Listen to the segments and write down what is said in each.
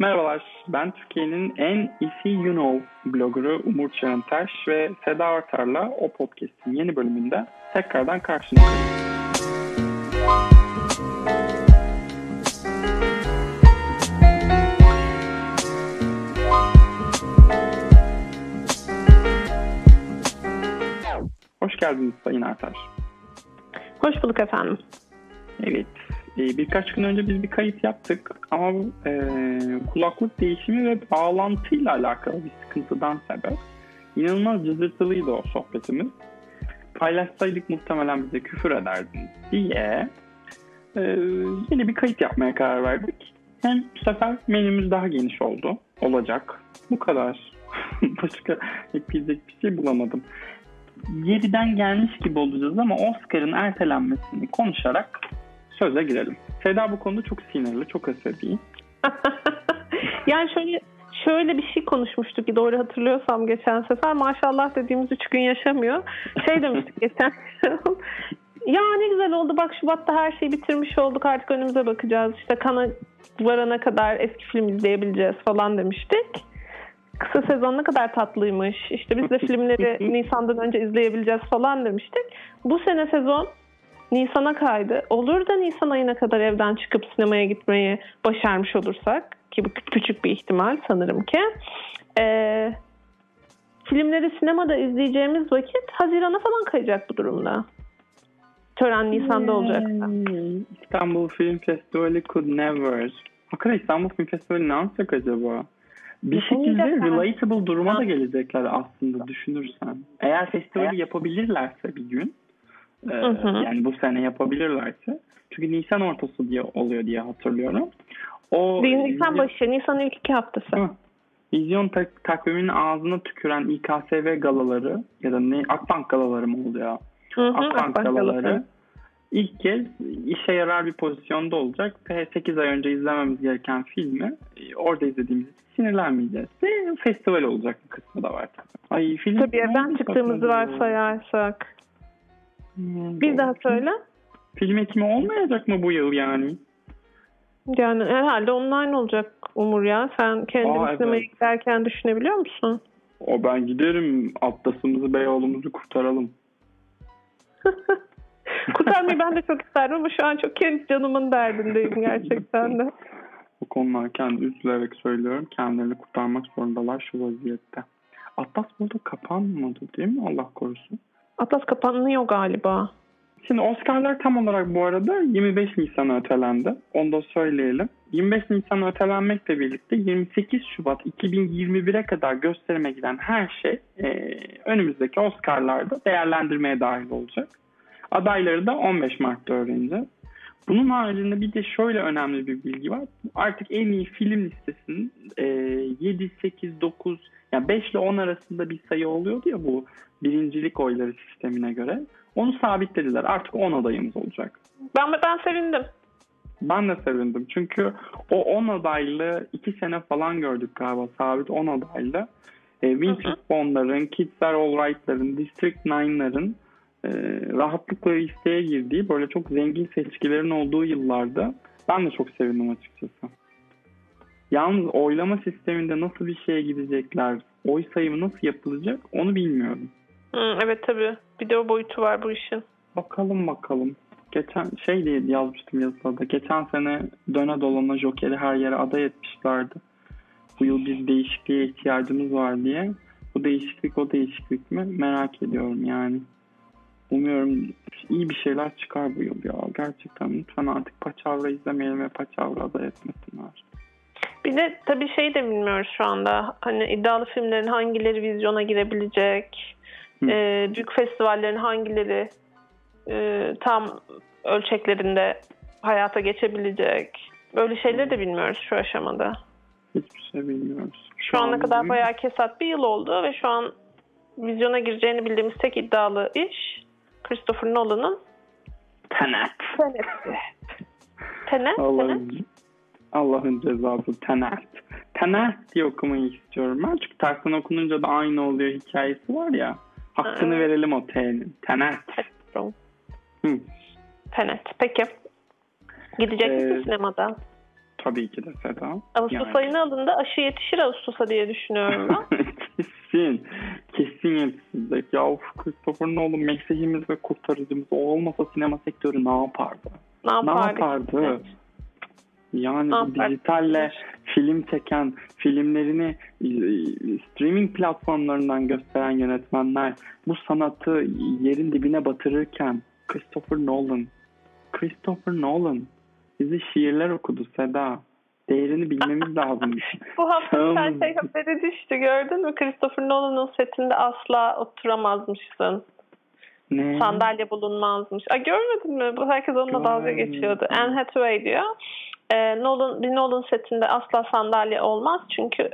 Merhabalar, ben Türkiye'nin en iyisi you know bloggerı Umur Çağıntaş ve Seda Artar'la o podcast'in yeni bölümünde tekrardan karşınızdayım. Hoş geldiniz Sayın Artar. Hoş bulduk efendim. Evet, birkaç gün önce biz bir kayıt yaptık ama e, kulaklık değişimi ve bağlantıyla alakalı bir sıkıntıdan sebep inanılmaz cızırtılıydı o sohbetimiz. Paylaşsaydık muhtemelen bize küfür ederdiniz diye e, yeni bir kayıt yapmaya karar verdik. Hem bu sefer menümüz daha geniş oldu. Olacak. Bu kadar. Başka ekleyecek bir şey bulamadım. Yeriden gelmiş gibi olacağız ama Oscar'ın ertelenmesini konuşarak söze girelim. Seda bu konuda çok sinirli, çok asabi. yani şöyle şöyle bir şey konuşmuştuk ki doğru hatırlıyorsam geçen sefer. Maşallah dediğimiz üç gün yaşamıyor. Şey demiştik geçen Ya ne güzel oldu bak Şubat'ta her şeyi bitirmiş olduk artık önümüze bakacağız. İşte kana varana kadar eski film izleyebileceğiz falan demiştik. Kısa sezon ne kadar tatlıymış. İşte biz de filmleri Nisan'dan önce izleyebileceğiz falan demiştik. Bu sene sezon Nisan'a kaydı. Olur da Nisan ayına kadar evden çıkıp sinemaya gitmeyi başarmış olursak ki bu küçük bir ihtimal sanırım ki e, filmleri sinemada izleyeceğimiz vakit Haziran'a falan kayacak bu durumda. Tören Nisan'da olacak. Hmm, İstanbul Film Festivali could never. Hakikaten İstanbul Film Festivali ne yapacak acaba? Bir şekilde relatable duruma da gelecekler aslında düşünürsen. Eğer festivali yapabilirlerse bir gün ee, yani bu sene yapabilirlerse. Çünkü Nisan ortası diye oluyor diye hatırlıyorum. O Nisan başı, Nisan ilk iki haftası. Hı. Vizyon tak- takviminin ağzına tüküren İKSV galaları ya da ne Akbank galaları mı oluyor? Hı hı, Akbank, Akbank galaları. galaları ilk kez işe yarar bir pozisyonda olacak ve 8 ay önce izlememiz gereken filmi e, orada izlediğimiz için sinirlenmeyeceğiz. Ve festival olacak bir kısmı da var. Ay, film Tabii evden çıktığımızı varsayarsak. Hmm, bir daha söyle. Film ekimi olmayacak mı bu yıl yani? Yani herhalde online olacak Umur ya. Sen kendin sinemaya evet. giderken düşünebiliyor musun? O ben giderim. Atlas'ımızı Beyoğlu'muzu kurtaralım. Kurtarmayı ben de çok isterdim ama şu an çok kendi canımın derdindeyim gerçekten de. Bu konular kendi üzülerek söylüyorum. Kendilerini kurtarmak zorundalar şu vaziyette. Atlas burada kapanmadı değil mi Allah korusun? Atlas kapanıyor galiba. Şimdi Oscar'lar tam olarak bu arada 25 Nisan'a ötelendi. Onu da söyleyelim. 25 Nisan ötelenmekle birlikte 28 Şubat 2021'e kadar gösterime giden her şey e, önümüzdeki Oscar'larda değerlendirmeye dahil olacak. Adayları da 15 Mart'ta öğreneceğiz. Bunun haricinde bir de şöyle önemli bir bilgi var. Artık en iyi film listesinin e, 7, 8, 9 yani 5 ile 10 arasında bir sayı oluyordu ya bu birincilik oyları sistemine göre. Onu sabitlediler. Artık 10 adayımız olacak. Ben ben sevindim. Ben de sevindim. Çünkü o 10 adaylı 2 sene falan gördük galiba sabit 10 adaylı. E, Vintage Bond'ların, Kids Are Alright'ların, District 9'ların e, rahatlıkla listeye girdiği böyle çok zengin seçkilerin olduğu yıllarda ben de çok sevindim açıkçası. Yalnız oylama sisteminde nasıl bir şeye gidecekler, oy sayımı nasıl yapılacak onu bilmiyorum. Hı, evet tabii. Bir de o boyutu var bu işin. Bakalım bakalım. Geçen şey diye yazmıştım yazıda. Geçen sene döne dolana Joker'i her yere aday etmişlerdi. Bu yıl bir değişikliğe ihtiyacımız var diye. Bu değişiklik o değişiklik mi? Merak ediyorum yani. Umuyorum iyi bir şeyler çıkar bu yıl ya. Gerçekten lütfen artık Paçavra izlemeyelim ve Paçavra aday etmesinler. Bir de tabii şey de bilmiyoruz şu anda. Hani iddialı filmlerin hangileri vizyona girebilecek? E, büyük festivallerin hangileri e, tam ölçeklerinde hayata geçebilecek? Böyle şeyleri de bilmiyoruz şu aşamada. Hiçbir şey bilmiyoruz. Şu, şu ana kadar bayağı kesat bir yıl oldu ve şu an vizyona gireceğini bildiğimiz tek iddialı iş Christopher Nolan'ın Tenet. Tenet'ti. Tenet. Allah'ın, Allah'ın cezası Tenet. Tenet diye okumayı istiyorum ben. Çünkü tersten okununca da aynı oluyor hikayesi var ya. Hakkını evet. verelim o T'nin. Tenet. Hı. Tenet. Peki. Gidecek misin ee, sinemada? Tabii ki de Seda. Ağustos Yani. ayına alında aşı yetişir Ağustos'a diye düşünüyorum ben. kesin. Kesin yetişecek. Ya of Christopher Nolan mesajımız ve kurtarıcımız o olmasa sinema sektörü ne yapardı? Ne yapardı? Yani Ne bu yapardık? dijitalle film çeken, filmlerini e, streaming platformlarından gösteren yönetmenler bu sanatı yerin dibine batırırken Christopher Nolan, Christopher Nolan bizi şiirler okudu Seda. Değerini bilmemiz lazım. Bu hafta şey haberi düştü gördün mü? Christopher Nolan'ın setinde asla oturamazmışsın. Ne? Sandalye bulunmazmış. Aa, görmedin mi? Bu herkes onunla dalga geçiyordu. Anne Hathaway diyor. E, Nolan, bir Nolan setinde asla sandalye olmaz. Çünkü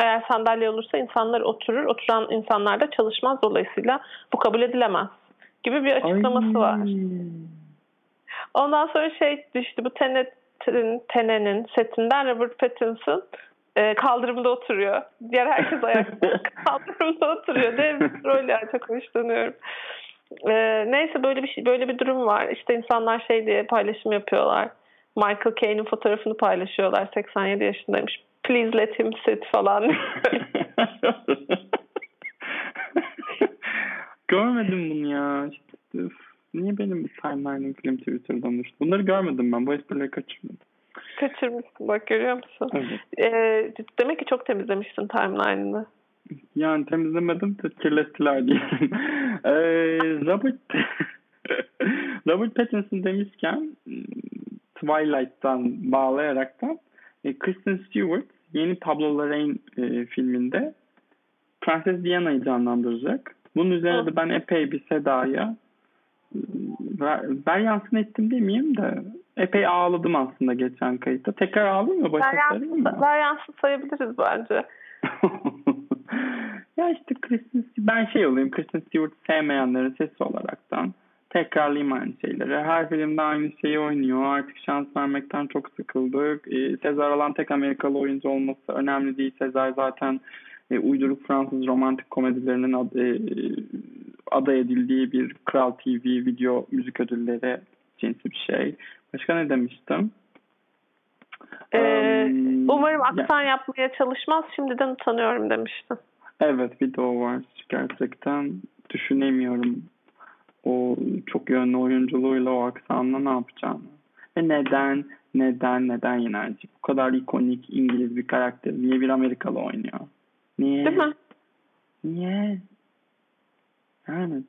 eğer sandalye olursa insanlar oturur. Oturan insanlar da çalışmaz. Dolayısıyla bu kabul edilemez. Gibi bir açıklaması Ay. var. Ondan sonra şey düştü. Bu Tenet'in, Tenet'in setinden Robert Pattinson e, kaldırımda oturuyor. Diğer herkes ayakta kaldırımda oturuyor. Dev bir rol ya çok hoşlanıyorum. E, neyse böyle bir şey, böyle bir durum var. İşte insanlar şey diye paylaşım yapıyorlar. Michael Caine'in fotoğrafını paylaşıyorlar. 87 yaşındaymış. Please let him sit falan. Görmedim bunu ya. Üf, niye benim timeline'ım film Twitter'dan düştü? Bunları görmedim ben. Bu esprileri kaçırmadım. Kaçırmışsın bak görüyor musun? Evet. E, demek ki çok temizlemişsin timeline'ını. Yani temizlemedim de kirlettiler diyelim. Ee, Robert Robert Pattinson demişken Twilight'tan bağlayaraktan e, Kristen Stewart yeni Pablo Larraín e, filminde Prenses Diana'yı canlandıracak. Bunun üzerine Hı. de ben epey bir Seda'ya ver yansın ettim demeyeyim de epey ağladım aslında geçen kayıtta. Tekrar ağlayayım mı? Başa sarayım mı? Varyansız sayabiliriz bence. ya işte Kristen ben şey olayım Kristen Stewart sevmeyenlerin sesi olaraktan tekrarlayayım aynı şeyleri. Her filmde aynı şeyi oynuyor. Artık şans vermekten çok sıkıldık. Ee, Sezar Alan tek Amerikalı oyuncu olması önemli değil. Sezar zaten e, uyduruk Fransız romantik komedilerinin ad, e, aday edildiği bir Kral TV video müzik ödülleri cinsi bir şey. Başka ne demiştim? Ee, Um, umarım aksan yapmaya çalışmaz. Şimdiden utanıyorum demiştin. Evet bir de o var. Gerçekten düşünemiyorum o çok yönlü oyunculuğuyla o aksanla ne yapacağını. Ve neden, neden, neden Yenerci? Bu kadar ikonik İngiliz bir karakter. Niye bir Amerikalı oynuyor? Niye? Değil mi? Niye? Yani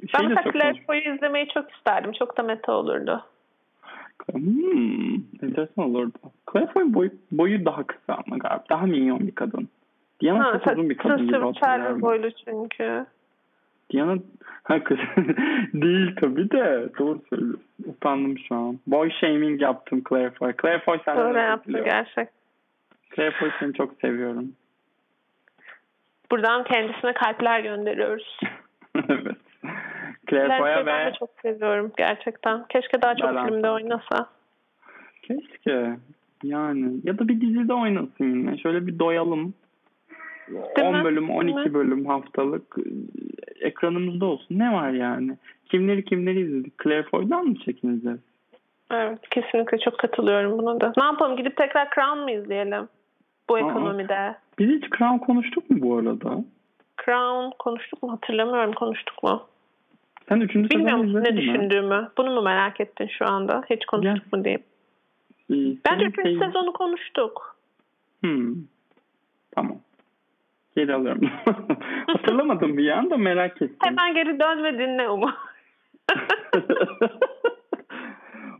şey Ben de mesela çok Claire Foy'u izlemeyi çok isterdim. Çok da meta olurdu. Hmm, enteresan olurdu. Claire Foy boyu, boyu daha kısa ama galiba. Daha minyon bir kadın. Diana Ha, çok uzun bir kadın gibi hatırlıyorum. boylu çünkü. Diana ha, kız değil tabii de doğru söylüyorsun. Utandım şu an. Boy shaming yaptım Claire Foy. Claire Foy senden Doğru yaptı gerçek. Claire Foy seni çok seviyorum. Buradan kendisine kalpler gönderiyoruz. evet. Claire ben ve de çok seviyorum gerçekten. Keşke daha çok Ben filmde de. oynasa. keşke yani ya da bir dizide oynasın yine. Şöyle bir doyalım. Değil 10 mi? bölüm, Değil 12 mi? bölüm haftalık e, ekranımızda olsun. Ne var yani? Kimleri kimleri izledik? Claire Foy'dan mı çekineceğiz? Evet kesinlikle çok katılıyorum buna da. Ne yapalım gidip tekrar Crown mı izleyelim? Bu Aa. ekonomide. Biz hiç Crown konuştuk mu bu arada? Crown konuştuk mu hatırlamıyorum konuştuk mu? Sen üçüncü sezonu Bilmiyorum ne mi? düşündüğümü. Bunu mu merak ettin şu anda? Hiç konuştuk mu diyeyim. Ee, Bence üçüncü şey- sezonu konuştuk. Hmm. Tamam. Geri alıyorum. Hatırlamadım bir anda merak ettim. Hemen geri dön ve dinle Umu.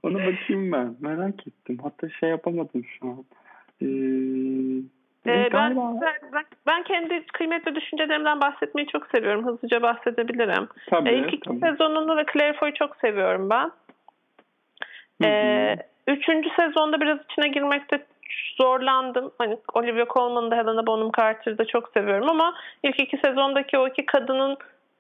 Ona bakayım ben. Merak ettim. Hatta şey yapamadım şu an. Ee, Ee, ben, ben, ben kendi kıymetli düşüncelerimden bahsetmeyi çok seviyorum. Hızlıca bahsedebilirim. Tabii, Ee, ilk iki tabii. sezonunu ve Claire Foy'u çok seviyorum ben. Ee, üçüncü sezonda biraz içine girmekte zorlandım. Hani Olivia Colman'ı da Helena Bonham Carter'ı da çok seviyorum ama ilk iki sezondaki o iki kadının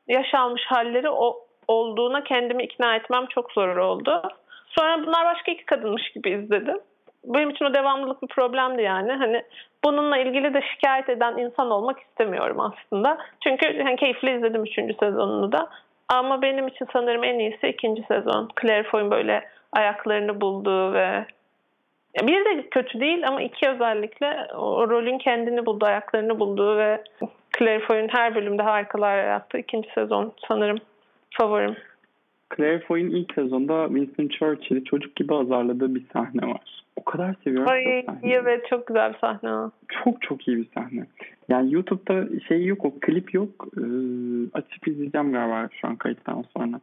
yaş almış halleri o olduğuna kendimi ikna etmem çok zor oldu. Sonra bunlar başka iki kadınmış gibi izledim. Benim için o devamlılık bir problemdi yani. Hani bununla ilgili de şikayet eden insan olmak istemiyorum aslında. Çünkü hani keyifli izledim üçüncü sezonunu da. Ama benim için sanırım en iyisi ikinci sezon. Claire Foy'un böyle ayaklarını bulduğu ve Bir de kötü değil ama iki özellikle o rolün kendini buldu, ayaklarını bulduğu ve Claire Foy'un her bölümde harikalar yarattığı ikinci sezon sanırım favorim. Claire Foy'un ilk sezonda Winston Churchill'i çocuk gibi azarladığı bir sahne var. O kadar seviyorum Ay sahneyi. evet çok güzel bir sahne. Çok çok iyi bir sahne. Yani YouTube'da şey yok o klip yok. Ee, açıp izleyeceğim galiba şu an kayıttan sonra.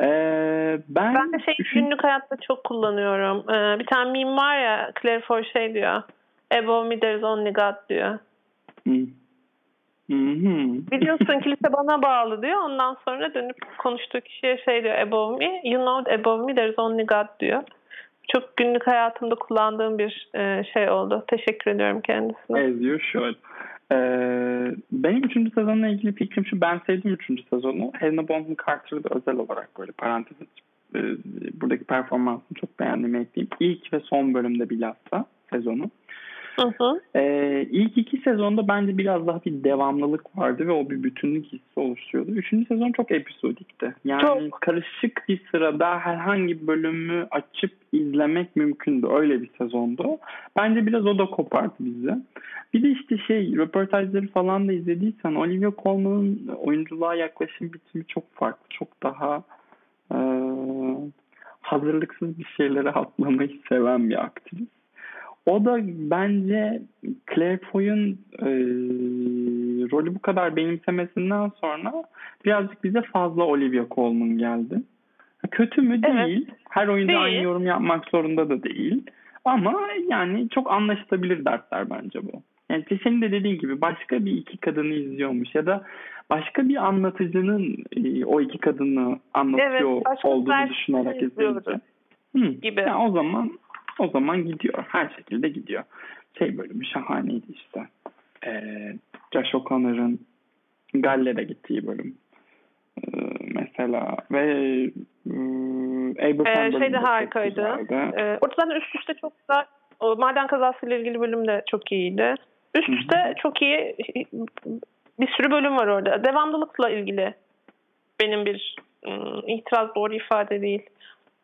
Ee, ben, Ben de şey üçün- günlük hayatta çok kullanıyorum. Ee, bir tane meme var ya Claire Foy şey diyor. Above me there's only God diyor. Hı hı. Biliyorsun kilise bana bağlı diyor. Ondan sonra dönüp konuştuğu kişiye şey diyor. Above me, you know above me there's only God diyor. Çok günlük hayatımda kullandığım bir e, şey oldu. Teşekkür ediyorum kendisine. As should. Ee, benim üçüncü sezonla ilgili fikrim şu. Ben sevdim üçüncü sezonu. Helena Bonham Carter'ı da özel olarak böyle parantez e, buradaki performansını çok beğendiğimi ekleyeyim. İlk ve son bölümde bilhassa sezonu. Hı hı. Ee, ilk iki sezonda bence biraz daha bir devamlılık vardı ve o bir bütünlük hissi oluşturuyordu. Üçüncü sezon çok episodikti. Yani Çok. karışık bir sırada herhangi bir bölümü açıp izlemek mümkündü. Öyle bir sezondu. Bence biraz o da kopardı bizi. Bir de işte şey röportajları falan da izlediysen Olivia Colman'ın oyunculuğa yaklaşım biçimi çok farklı. Çok daha e, hazırlıksız bir şeylere atlamayı seven bir aktris. O da bence Claire Foy'un e, rolü bu kadar benimsemesinden sonra birazcık bize fazla Olivia Colman geldi. Kötü mü? Evet. Değil. Her oyuncu Değil. aynı yorum yapmak zorunda da değil. Ama yani çok anlaşılabilir dertler bence bu. Yani senin de dediğin gibi başka bir iki kadını izliyormuş ya da başka bir anlatıcının e, o iki kadını anlatıyor Evet, olduğunu düşünerek izleyince. Hı. Gibi. Yani o zaman o zaman gidiyor. Her şekilde gidiyor. Şey bölümü şahaneydi işte. Ee, Josh O'Connor'ın Galler'e gittiği bölüm. Ee, mesela ve e, Abraham Ee, şey de harikaydı. Ee, orada zaten üst üste çok güzel. O maden kazasıyla ilgili bölüm de çok iyiydi. Üst üste çok iyi bir sürü bölüm var orada. Devamlılıkla ilgili benim bir ım, itiraz doğru ifade değil.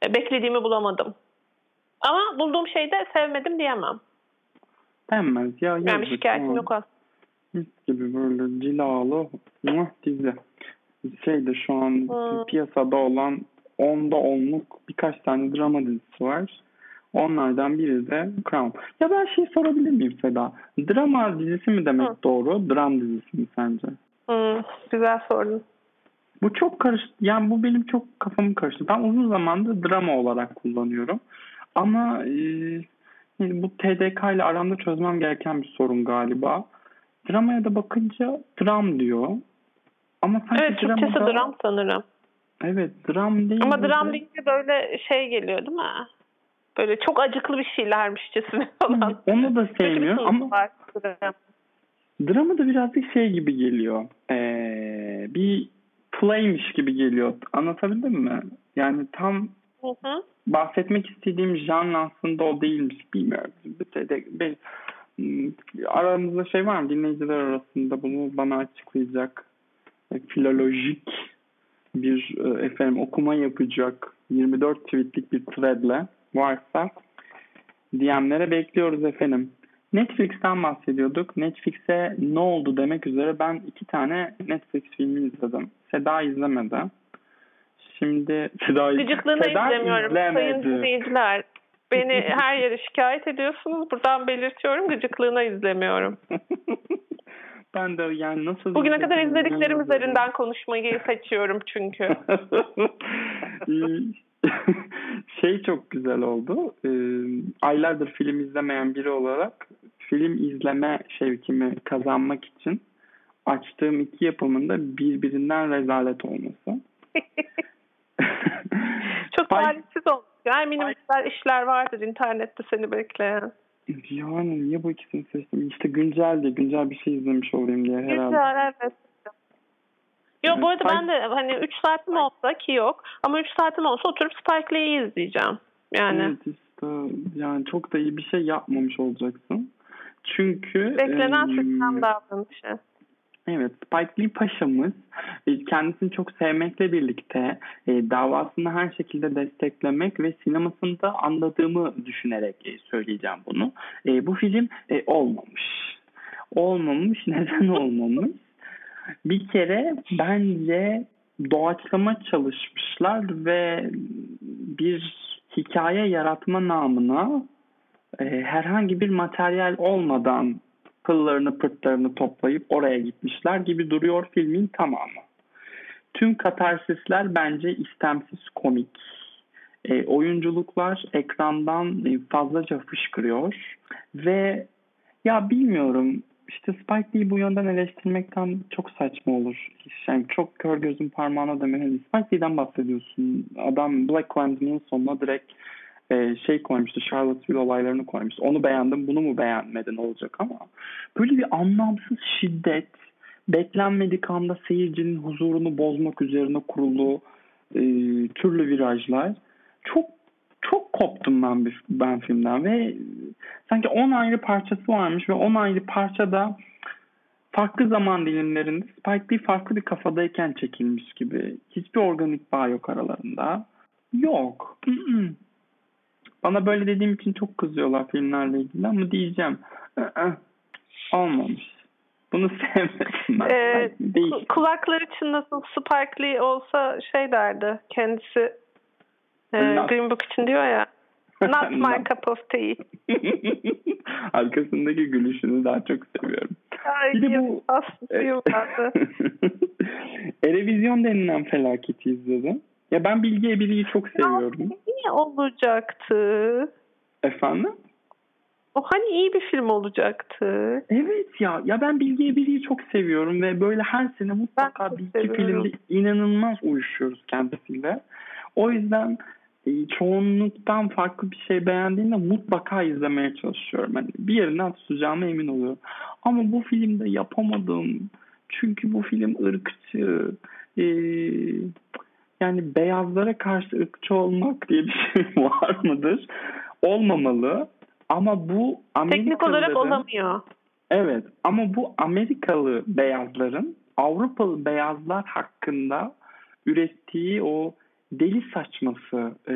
E, Beklediğimi bulamadım. Ama bulduğum şeyi de sevmedim diyemem. Denmez ya. Yani yazık şikayetim yok aslında. Mis gibi böyle cilalı muah dizi. Şeyde şu an Hı. piyasada olan 10'da 10'luk birkaç tane drama dizisi var. Onlardan biri de Crown. Ya ben şey sorabilir miyim Seda? Drama dizisi mi demek Hı. doğru? Dram dizisi mi sence? Hmm, güzel sordun. Bu çok karıştı. Yani bu benim çok kafamı karıştı. Ben uzun zamandır drama olarak kullanıyorum. Ama e, bu TDK ile aramda çözmem gereken bir sorun galiba. Dramaya da bakınca dram diyor. Ama sanki Evet Türkçesi dramada- dram sanırım. Evet dram değil. Ama dram deyince böyle şey geliyor değil mi? Böyle çok acıklı bir şeylermişçesine falan. Onu da sevmiyorum ama var dram. drama da birazcık şey gibi geliyor. Ee, bir playmiş gibi geliyor. Anlatabildim mi? Yani tam Hı hı. Bahsetmek istediğim janr aslında o değilmiş. Bilmiyorum. Bir şey de- ben, Hmm, aramızda şey var mı? Dinleyiciler arasında bunu bana açıklayacak e, filolojik bir e, efendim okuma yapacak 24 tweetlik bir threadle varsa DM'lere bekliyoruz efendim. Netflix'ten bahsediyorduk. Netflix'e ne oldu demek üzere ben iki tane Netflix filmi izledim. Seda izlemedi. Şimdi Seda, Gıcıklığını izlemiyorum. Sayın dinleyiciler. Beni her yere şikayet ediyorsunuz. Buradan belirtiyorum. Gıcıklığına izlemiyorum. ben de yani nasıl Bugüne kadar izlediklerim üzerinden konuşmayı seçiyorum çünkü. şey çok güzel oldu. Ee, aylardır film izlemeyen biri olarak film izleme şevkimi kazanmak için açtığım iki yapımın da birbirinden rezalet olması. Çok talihsiz olmuş. Yani güzel işler vardır internette seni bekleyen. Yani niye bu ikisini seçtim? İşte güncel diye güncel bir şey izlemiş olayım diye herhalde. Güzel evet. Yo bu arada Spy- ben de hani 3 saatim olsa ki yok ama 3 saatim olsa oturup Spike Lee'yi izleyeceğim. Yani Evet işte yani çok da iyi bir şey yapmamış olacaksın. Çünkü beklenen em, sistem davranışı. Evet, Spike Lee paşamız e, kendisini çok sevmekle birlikte e, davasını her şekilde desteklemek ve sinemasında anladığımı düşünerek e, söyleyeceğim bunu. Bu film olmamış. Olmamış. Neden olmamış? Bir kere bence doğaçlama çalışmışlar ve bir hikaye yaratma namına herhangi bir materyal olmadan pıllarını pırtlarını toplayıp oraya gitmişler gibi duruyor filmin tamamı. Tüm katarsisler bence istemsiz komik. E, oyunculuklar ekrandan e, fazlaca fışkırıyor ve ya bilmiyorum işte Spike Lee'yi bu yönden eleştirmekten çok saçma olur. Yani çok kör gözün parmağına demeyin. Spike Lee'den bahsediyorsun. Adam Black Klansman'ın sonuna direkt e, şey koymuştu. Charlottesville olaylarını koymuştu. Onu beğendim bunu mu beğenmedin olacak ama böyle bir anlamsız şiddet beklenmedik anda seyircinin huzurunu bozmak üzerine kurulu e, türlü virajlar çok çok koptum ben bir, ben filmden ve sanki 10 ayrı parçası varmış ve 10 ayrı parçada farklı zaman dilimlerinde Spike Lee farklı bir kafadayken çekilmiş gibi. Hiçbir organik bağ yok aralarında. Yok. Mm-mm. Bana böyle dediğim için çok kızıyorlar filmlerle ilgili ama diyeceğim. ı-ı, Olmamış. Bunu sevmedim ben. Ee, Değil. ku- kulakları çınlasın Spike Lee olsa şey derdi kendisi e, Not- Green Book için diyor ya Not my cup of tea. Arkasındaki gülüşünü daha çok seviyorum. Ay, Bir de bu- vardı. Erevizyon denilen felaketi izledim. Ya ben Bilge Ebiri'yi çok seviyorum. Niye olacaktı? Efendim? O hani iyi bir film olacaktı. Evet ya. Ya ben Bilge Ebiri'yi çok seviyorum ve böyle her sene mutlaka bir iki filmde inanılmaz uyuşuyoruz kendisiyle. O yüzden e, çoğunluktan farklı bir şey beğendiğimde mutlaka izlemeye çalışıyorum. Yani bir yerinden tutacağıma emin oluyorum. Ama bu filmde yapamadım. Çünkü bu film ırkçı. E, yani beyazlara karşı ırkçı olmak diye bir şey var mıdır? Olmamalı. Ama bu Teknik olarak Amerikalıların- olamıyor. Evet ama bu Amerikalı beyazların Avrupalı beyazlar hakkında ürettiği o deli saçması e,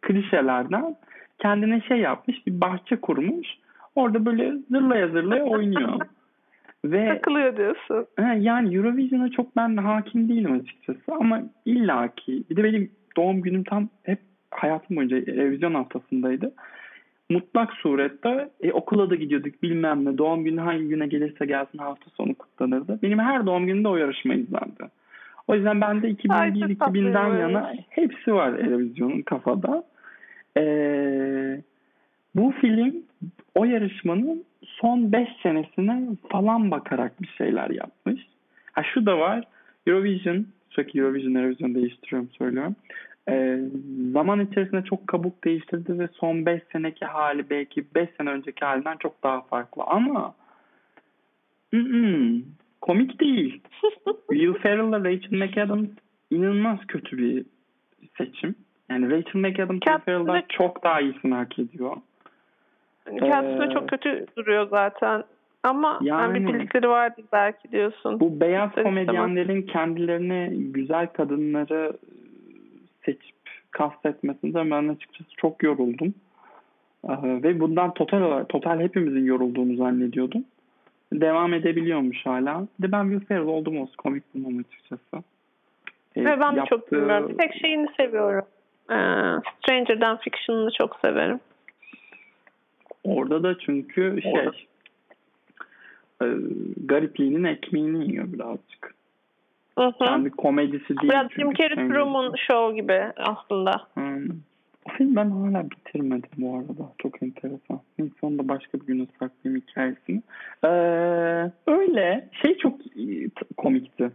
klişelerden kendine şey yapmış bir bahçe kurmuş. Orada böyle zırlaya zırlaya oynuyor. Ve Takılıyor diyorsun. He, yani Eurovision'a çok ben hakim değilim açıkçası ama illaki bir de benim doğum günüm tam hep hayatım boyunca Eurovision haftasındaydı. Mutlak surette e, okula da gidiyorduk bilmem ne doğum günü hangi güne gelirse gelsin hafta sonu kutlanırdı. Benim her doğum günümde o yarışma izlendi. O yüzden bende Ay, çok 2001-2000'den tatlıymış. yana hepsi var Eurovision'un kafada. Ee, bu film o yarışmanın son 5 senesine falan bakarak bir şeyler yapmış. Ha şu da var. Eurovision, sürekli Eurovision, Eurovision değiştiriyorum söylüyorum. Ee, zaman içerisinde çok kabuk değiştirdi ve son 5 seneki hali belki 5 sene önceki halinden çok daha farklı. Ama ı-ı, komik değil. Will Ferrell'la Rachel McAdams inanılmaz kötü bir seçim. Yani Rachel McAdams Will Ferrell'dan çok daha iyisini hak ediyor. Kendisine Ee, çok kötü duruyor zaten. Ama yani, bir Yani- bildikleri vardır belki diyorsun. Bu beyaz İster komedyenlerin kendilerine güzel kadınları seçip kastetmesinden ben açıkçası çok yoruldum. Ee, Ve bundan total olarak, total hepimizin yorulduğunu zannediyordum. Devam edebiliyormuş hala. Bir de ben Will Ferrell oldum olsun komik bulmam açıkçası. Ee, Ve ben de çok yaptığı- bilmiyorum. Bir tek şeyini seviyorum. Ee, Stranger'dan Fiction'ını çok severim. Orada da çünkü şey Orada. e, garipliğinin ekmeğini yiyor birazcık. Hı hı. Kendi komedisi değil. Biraz Jim Carrey Truman Show gibi aslında. Hmm. O film ben hala bitirmedim bu arada. Çok enteresan. Neyse onu da başka bir güne saklayayım hikayesini. Ee, öyle. Şey çok komikti.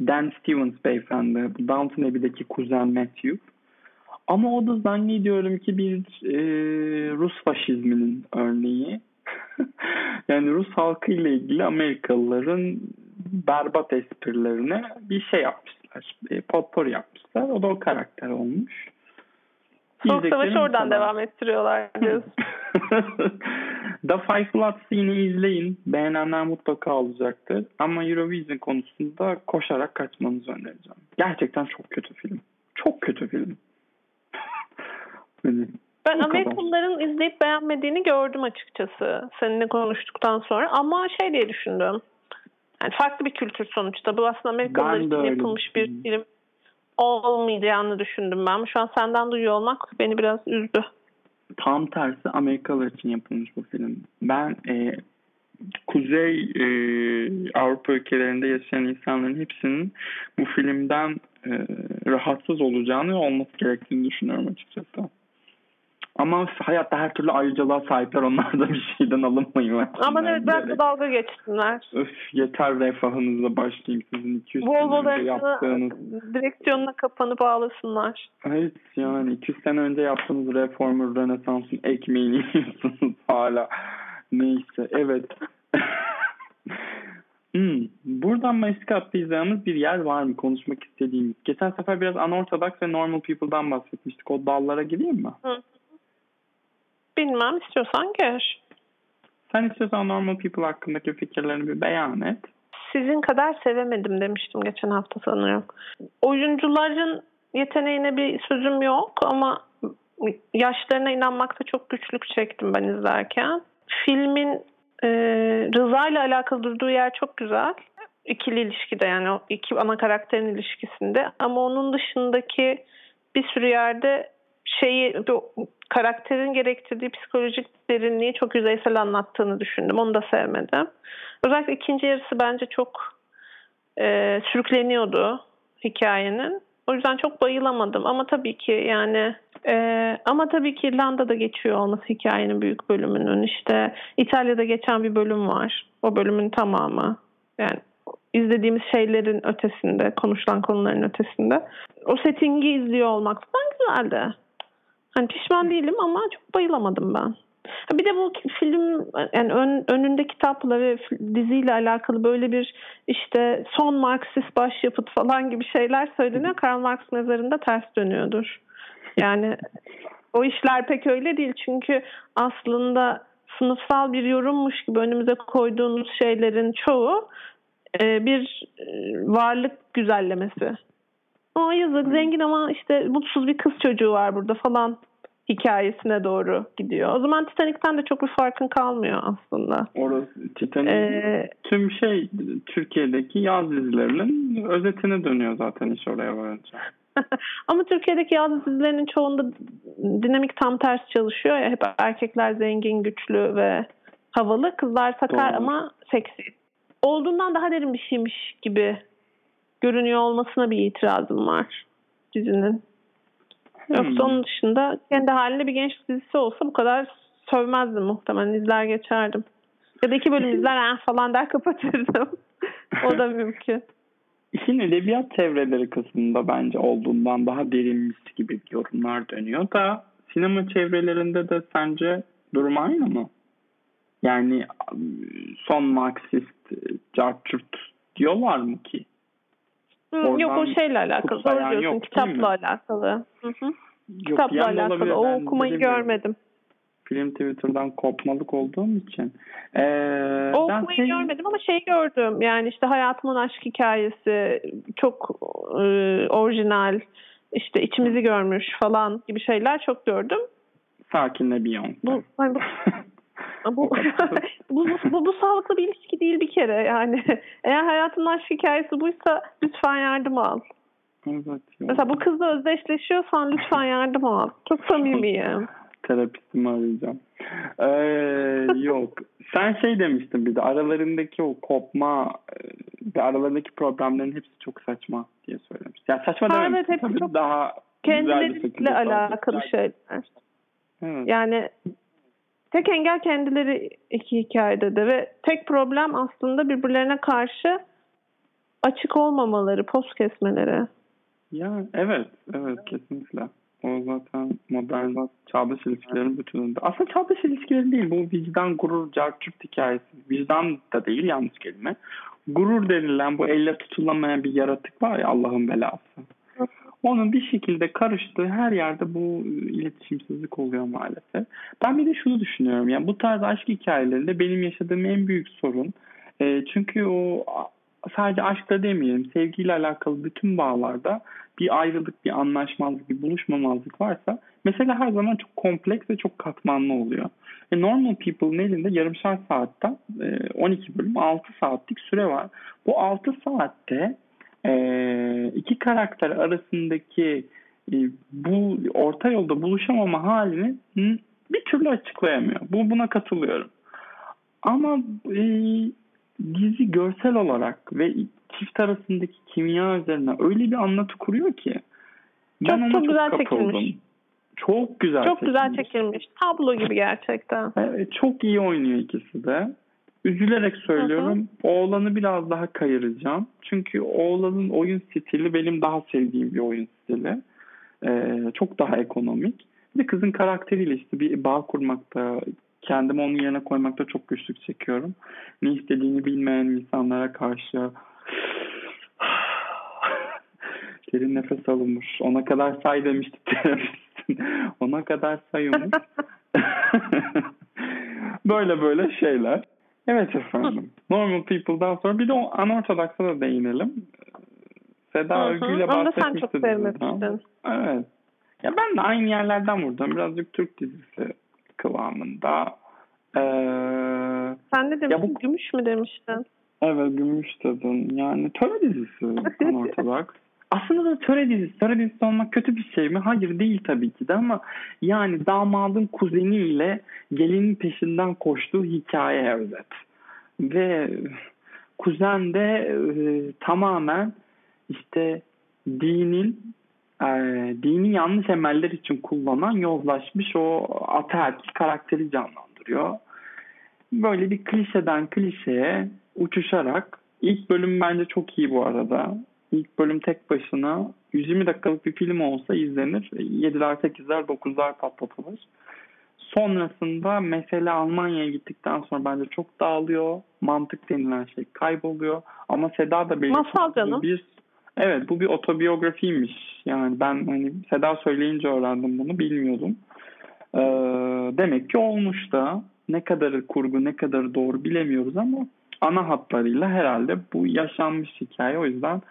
Dan Stevens beyefendi. Downton Abbey'deki kuzen Matthew. Ama o da zannediyorum ki bir e, Rus faşizminin örneği. yani Rus halkı ile ilgili Amerikalıların berbat esprilerine bir şey yapmışlar. E, potpourri yapmışlar. O da o karakter olmuş. Soğuk Savaşı oradan kadar. devam ettiriyorlar diyorsun. The Five Bloods'ı yine izleyin. Beğenenler mutlaka olacaktır. Ama Eurovision konusunda koşarak kaçmanızı önereceğim. Gerçekten çok kötü film. Çok kötü film. Hani Ben. Amerikalıların izleyip beğenmediğini gördüm açıkçası seninle konuştuktan sonra ama şey diye düşündüm. Yani farklı bir kültür sonuçta. Bu aslında Amerikalılar için öyle yapılmış bir film olmayacağını düşündüm ben. Şu an senden duyuyor olmak beni biraz üzdü. tam tersi Amerikalılar için yapılmış bu film. Ben e, Kuzey e, Avrupa ülkelerinde yaşayan insanların hepsinin bu filmden e, rahatsız olacağını olması gerektiğini düşünüyorum açıkçası. Ama hayatta her türlü ayrıcalığa sahipler. Onlar da bir şeyden alınmayın. Ama evet biraz da dalga geçsinler. Öf yeter refahınızla başlayayım sizin 200 sene önce yaptığınız. direksiyonuna kapanıp ağlasınlar. Evet yani 200 sene önce yaptığınız reformer Rönesans'ın ekmeğini yiyorsunuz hala. Neyse evet. hmm. Buradan Meksika atlayacağımız bir yer var mı konuşmak istediğimiz? Geçen sefer biraz unorthodox ve normal people'dan bahsetmiştik. O dallara gireyim mi? Hı. Bilmem istiyorsan gir. Sen istiyorsan normal people hakkındaki fikirlerini bir beyan et. Sizin kadar sevemedim demiştim geçen hafta sanırım. Oyuncuların yeteneğine bir sözüm yok ama yaşlarına inanmakta çok güçlük çektim ben izlerken. Filmin e, Rıza ile alakalı durduğu yer çok güzel. İkili ilişkide yani o iki ana karakterin ilişkisinde. Ama onun dışındaki bir sürü yerde şeyi karakterin gerektirdiği psikolojik derinliği çok yüzeysel anlattığını düşündüm. Onu da sevmedim. Özellikle ikinci yarısı bence çok e, sürükleniyordu hikayenin. O yüzden çok bayılamadım ama tabii ki yani e, ama tabii ki İrlanda'da geçiyor olması hikayenin büyük bölümünün işte İtalya'da geçen bir bölüm var. O bölümün tamamı. Yani izlediğimiz şeylerin ötesinde, konuşulan konuların ötesinde. O settingi izliyor olmak falan güzeldi. Hani pişman değilim ama çok bayılamadım ben. Bir de bu film yani ön, önünde kitapla ve diziyle alakalı böyle bir işte son Marksist başyapıt falan gibi şeyler söyleniyor. Karl Marx mezarında ters dönüyordur. Yani o işler pek öyle değil çünkü aslında sınıfsal bir yorummuş gibi önümüze koyduğunuz şeylerin çoğu e, bir e, varlık güzellemesi. Aa yazık zengin ama işte mutsuz bir kız çocuğu var burada falan hikayesine doğru gidiyor. O zaman Titanic'ten de çok bir farkın kalmıyor aslında. Orası Titanic Ee, tüm şey Türkiye'deki yaz dizilerinin özetine dönüyor zaten iş oraya varınca. ama Türkiye'deki yaz dizilerinin çoğunda dinamik tam ters çalışıyor ya. Hep erkekler zengin, güçlü ve havalı. Kızlar sakar Doğru. ama seksi. Olduğundan daha derin bir şeymiş gibi görünüyor olmasına bir itirazım var dizinin. Yoksa Hmm. onun dışında kendi halinde bir gençlik dizisi olsa bu kadar sövmezdim muhtemelen. izler geçerdim. Ya da iki bölüm izler falan der kapatırdım. o da mümkün. İşin edebiyat çevreleri kısmında bence olduğundan daha derinmiş gibi yorumlar dönüyor da sinema çevrelerinde de sence durum aynı mı? Yani son Marksist, cartçurt diyorlar mı ki? Hı, yok o Oradan şeyle alakalı. Doğru diyorsun. yok, Kitapla alakalı. Hı hı. Yok, Kitapla alakalı. O okumayı görmedim. Film Twitter'dan kopmalık olduğum için. Ee, O ben okumayı senin- görmedim ama şey gördüm. Yani işte hayatımın aşk hikayesi çok e, orijinal. işte içimizi görmüş falan gibi şeyler çok gördüm. Sakinle Beyoncé. Bu, hani bu Bu, bu, bu, bu, bu sağlıklı bir ilişki değil bir kere yani. Eğer hayatın aşk hikayesi buysa lütfen yardım al. evet. Mesela bu kızla özdeşleşiyorsan lütfen yardım al. Çok samimiyim. Terapistimi arayacağım. Ee, yok. Sen şey demiştin bir de aralarındaki o kopma ve aralarındaki problemlerin hepsi çok saçma diye söylemiş. Ya saçma dememişsin evet, hepsi tabii çok daha Kendileriyle alakalı şeyler. Evet. Yani tek engel kendileri iki hikayede de ve tek problem aslında birbirlerine karşı açık olmamaları, poz kesmeleri. Ya evet, evet kesinlikle. O zaten modern çağdaş ilişkilerin bütününde. Aslında çağdaş ilişkilerin değil, bu vicdan, gurur, cartçurt hikayesi. Vicdan da değil yanlış kelime. Gurur denilen bu elle tutulamayan bir yaratık var ya Allah'ın belası. Onun bir şekilde karıştığı her yerde bu iletişimsizlik oluyor maalesef. Ben bir de şunu düşünüyorum. Yani bu tarz aşk hikayelerinde benim yaşadığım en büyük sorun e, çünkü o sadece aşkta demeyelim sevgiyle alakalı bütün bağlarda bir ayrılık, bir anlaşmazlık, bir buluşmamazlık varsa mesela her zaman çok kompleks ve çok katmanlı oluyor. E, normal People'ın elinde yarımşar saatte e, 12 bölüm 6 saatlik süre var. Bu 6 saatte e, iki karakter arasındaki e, bu orta yolda buluşamama halini bir türlü açıklayamıyor. Bu buna katılıyorum. Ama e, dizi görsel olarak ve çift arasındaki kimya üzerine öyle bir anlatı kuruyor ki çok, çok, çok güzel kapıldım. çekilmiş. Çok güzel Çok çekilmiş. güzel çekilmiş. Tablo gibi gerçekten. Evet, çok iyi oynuyor ikisi de. Üzülerek söylüyorum. Hı hı. Oğlanı biraz daha kayıracağım. Çünkü oğlanın oyun stili benim daha sevdiğim bir oyun stili. Ee, çok daha ekonomik. Bir de kızın karakteriyle işte bir bağ kurmakta, kendimi onun yerine koymakta çok güçlük çekiyorum. Ne istediğini bilmeyen insanlara karşı derin nefes alınmış. Ona kadar say demişti terapistin. Ona kadar sayılmış. böyle böyle şeyler. Evet efendim. Normal People'dan sonra bir de o Unorthodox'a da değinelim. Seda Övgü ile bahsetmişti. Onu sen çok sevmemiştin. Evet. Ya ben de aynı yerlerden vurdum. Birazcık Türk dizisi kıvamında. Ee, Sen de demiştin, bu, gümüş mü demiştin? Evet, gümüş dedin. Yani töre dizisi Unorthodox. Aslında da töre dizisi. Töre dizisi olmak kötü bir şey mi? Hayır değil tabii ki de ama yani damadın kuzeniyle gelinin peşinden koştuğu hikaye özet. Ve kuzen de e, tamamen işte dinin e, dini yanlış emeller için kullanan yozlaşmış o ataerkil karakteri canlandırıyor. Böyle bir klişeden klişeye uçuşarak ilk bölüm bence çok iyi bu arada. İlk bölüm tek başına 120 dakikalık bir film olsa izlenir. 7'ler, 8'ler, 9'lar patlatılır. Sonrasında mesele Almanya'ya gittikten sonra bence çok dağılıyor. Mantık denilen şey kayboluyor. Ama Seda da belirtti. Masal canım. Bir, evet bu bir otobiyografiymiş. Yani ben hani Seda söyleyince öğrendim bunu bilmiyordum. Ee, demek ki olmuş da ne kadarı kurgu ne kadarı doğru bilemiyoruz ama ana hatlarıyla herhalde bu yaşanmış hikaye. O yüzden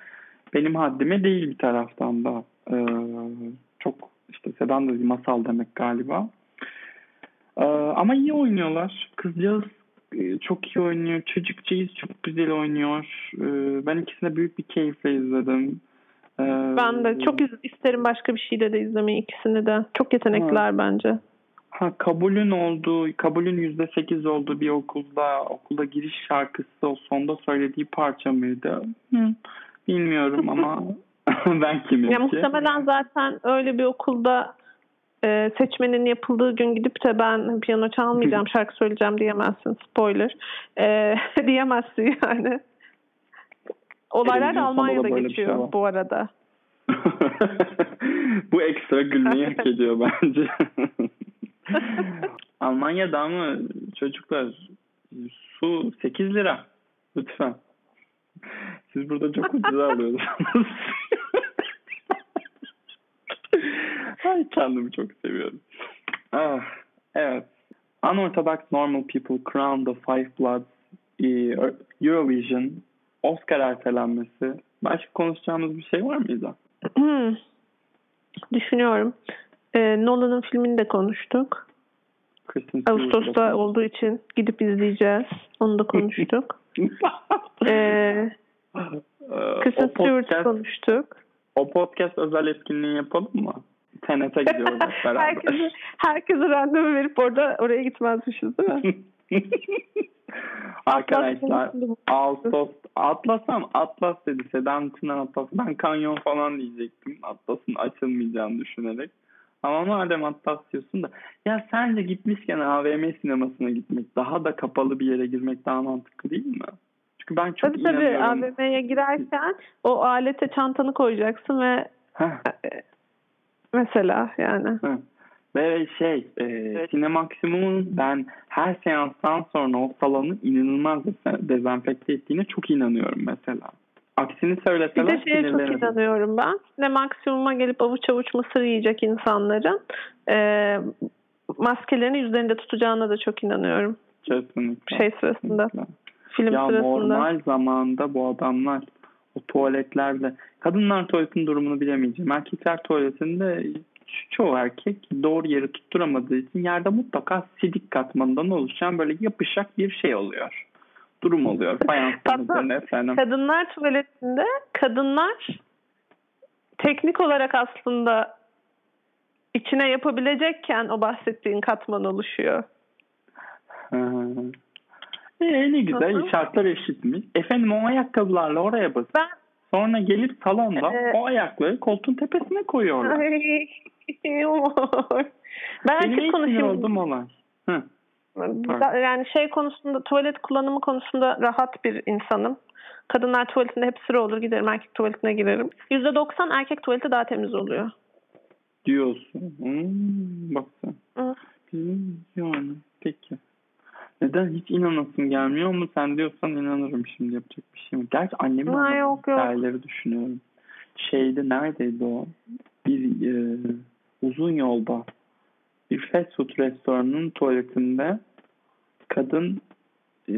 benim haddime değil bir taraftan da. Ee, çok işte Sedan da bir masal demek galiba. Ee, ama iyi oynuyorlar. Kızcağız e, çok iyi oynuyor. Çocukcağız çok güzel oynuyor. Ee, ben ikisini büyük bir keyifle izledim. Ee, ben de çok isterim başka bir şeyde de izlemeyi ikisini de. Çok yetenekliler ha. bence. Ha, kabulün olduğu, kabulün yüzde sekiz olduğu bir okulda, okulda giriş şarkısı o sonda söylediği parça mıydı? Hı, bilmiyorum ama ben kimim ya, ki? Muhtemelen zaten öyle bir okulda e, seçmenin yapıldığı gün gidip de ben piyano çalmayacağım, şarkı söyleyeceğim diyemezsin. Spoiler. E, diyemezsin yani. Olaylar da Almanya'da şey geçiyor şey bu arada. bu ekstra gülmeyi hak ediyor bence. Almanya'da mı çocuklar su 8 lira. Lütfen. Siz burada çok ucuz alıyorsunuz. Ay kendimi çok seviyorum. Ah, evet. Unorthodox Normal People Crown the Five Bloods e, Eurovision Oscar ertelenmesi. Başka konuşacağımız bir şey var mıydı? Düşünüyorum. Ee, Nolan'ın filmini de konuştuk. Ağustos'ta olduğu için gidip izleyeceğiz. Onu da konuştuk. ee, Kristen Stewart konuştuk. O podcast özel etkinliği yapalım mı? TNT'e gidiyoruz beraber. herkese, herkese randevu verip orada oraya gitmezmişiz değil mi? Arkadaşlar Ağustos Atlas'am Atlas dedi. Sedan Çınar Atlas. Ben kanyon falan diyecektim. Atlas'ın açılmayacağını düşünerek. Ama madem Atlas diyorsun da ya sence gitmişken AVM sinemasına gitmek daha da kapalı bir yere girmek daha mantıklı değil mi? Çünkü ben çok tabii, inanıyorum. Tabii AVM'ye girerken o alete çantanı koyacaksın ve Heh. E, mesela yani. Heh. Ve şey, e, evet. Sinemaksimum'un ben her seanstan sonra o salonu inanılmaz dezenfekte ettiğine çok inanıyorum mesela. Aksini Bir söyleseler de şeye çok inanıyorum ben. Ne maksimuma gelip avuç avuç mısır yiyecek insanların e, maskelerini yüzlerinde tutacağına da çok inanıyorum. Kesinlikle. Şey sırasında, Kesinlikle. Film Ya sırasında. normal zamanda bu adamlar o tuvaletlerde kadınlar tuvaletinin durumunu bilemeyeceğim. Erkekler tuvaletinde çoğu erkek doğru yeri tutturamadığı için yerde mutlaka sidik katmanından oluşan böyle yapışak bir şey oluyor. Durum oluyor. Fayansın üzerine efendim. Kadınlar tuvaletinde kadınlar teknik olarak aslında içine yapabilecekken o bahsettiğin katman oluşuyor. Ee, ne güzel hı. şartlar eşitmiş. Efendim o ayakkabılarla oraya bas. Ben Sonra gelip salonda Ee, o ayakları koltuğun tepesine koyuyorlar. Ay. Ben Benim konuşayım. olduğum olay. Hı. Yani şey konusunda tuvalet kullanımı konusunda rahat bir insanım. Kadınlar tuvaletinde hep sıra olur giderim erkek tuvaletine girerim. %90 erkek tuvaleti daha temiz oluyor. Diyorsun. Hmm, bak sen. Hı. Bizim yani peki. Neden hiç inanasım gelmiyor ama sen diyorsan inanırım şimdi yapacak bir şey mi? Gerçi annemin Ha, yok, yok. hikayeleri düşünüyorum. Şeyde neredeydi o? Bir e, uzun yolda bir fast food restoranının tuvaletinde kadın e,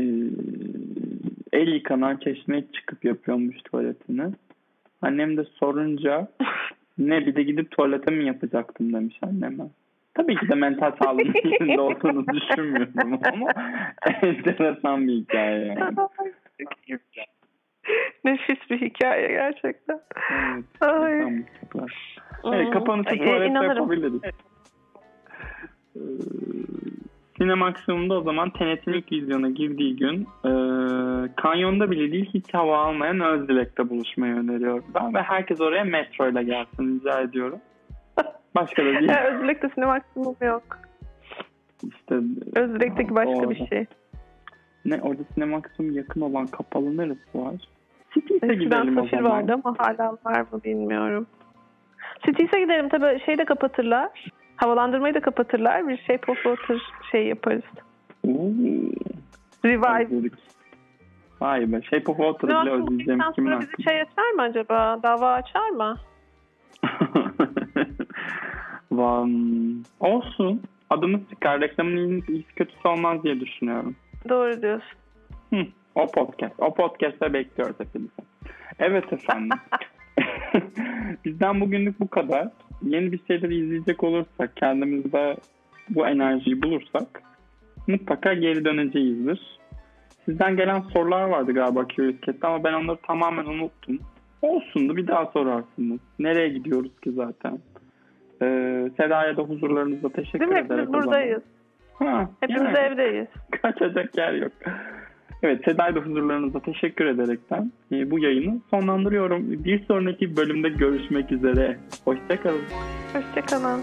el yıkanan çeşmeye çıkıp yapıyormuş tuvaletini. Annem de sorunca ne bir de gidip tuvalete mi yapacaktım demiş anneme. Tabii ki de mental sağlığın içinde olduğunu düşünmüyorum ama enteresan bir hikaye yani. Nefis bir hikaye gerçekten. Evet, Ay. bir tipler. Evet, kapanışı tuvalette inanırım. yapabiliriz. Ee, Sinemaksimum'da o zaman Tenet'in ilk vizyona girdiği gün e, kanyonda bile değil hiç hava almayan Özdilek'te buluşmayı öneriyorum ben ve herkes oraya metro ile gelsin rica ediyorum. Başka da değil. Özbek'te sinema maksimum yok. İşte Özbek'teki başka bir Doğru. şey. ne orada Sinemaksimum yakın olan kapalı neresi var? City'se Eskiden gidelim o zaman. vardı ama hala var mı bilmiyorum. City's'e gidelim tabii şeyi de kapatırlar. Havalandırmayı da kapatırlar. Bir şey Pop Water şey yaparız. Oo, Revive. Vay be. Shape of Water'ı bile özleyeceğim kimin sonra bizi şey açar mı acaba? Dava açar mı? Olsun. Adımız çıkar. Reklamın iyisi kötüsü olmaz diye düşünüyorum. Doğru diyorsun. Hı, o podcast. O podcast'te bekliyoruz hepinizi. Evet efendim. Bizden bugünlük bu kadar. Yeni bir şeyler izleyecek olursak, kendimizde bu enerjiyi bulursak mutlaka geri döneceğizdir. Sizden gelen sorular vardı galiba Curious Cat'te ama ben onları tamamen unuttum. Olsundu bir daha sorarsınız. Nereye gidiyoruz ki zaten? Ee, Seda'ya da huzurlarınızda teşekkür Değil mi? Hepimiz buradayız. Ha, Hepimiz yani. evdeyiz. Kaçacak yer yok. Evet Seda'ya da huzurlarınıza teşekkür ederekten e, bu yayını sonlandırıyorum. Bir sonraki bölümde görüşmek üzere. Hoşçakalın. Hoşçakalın.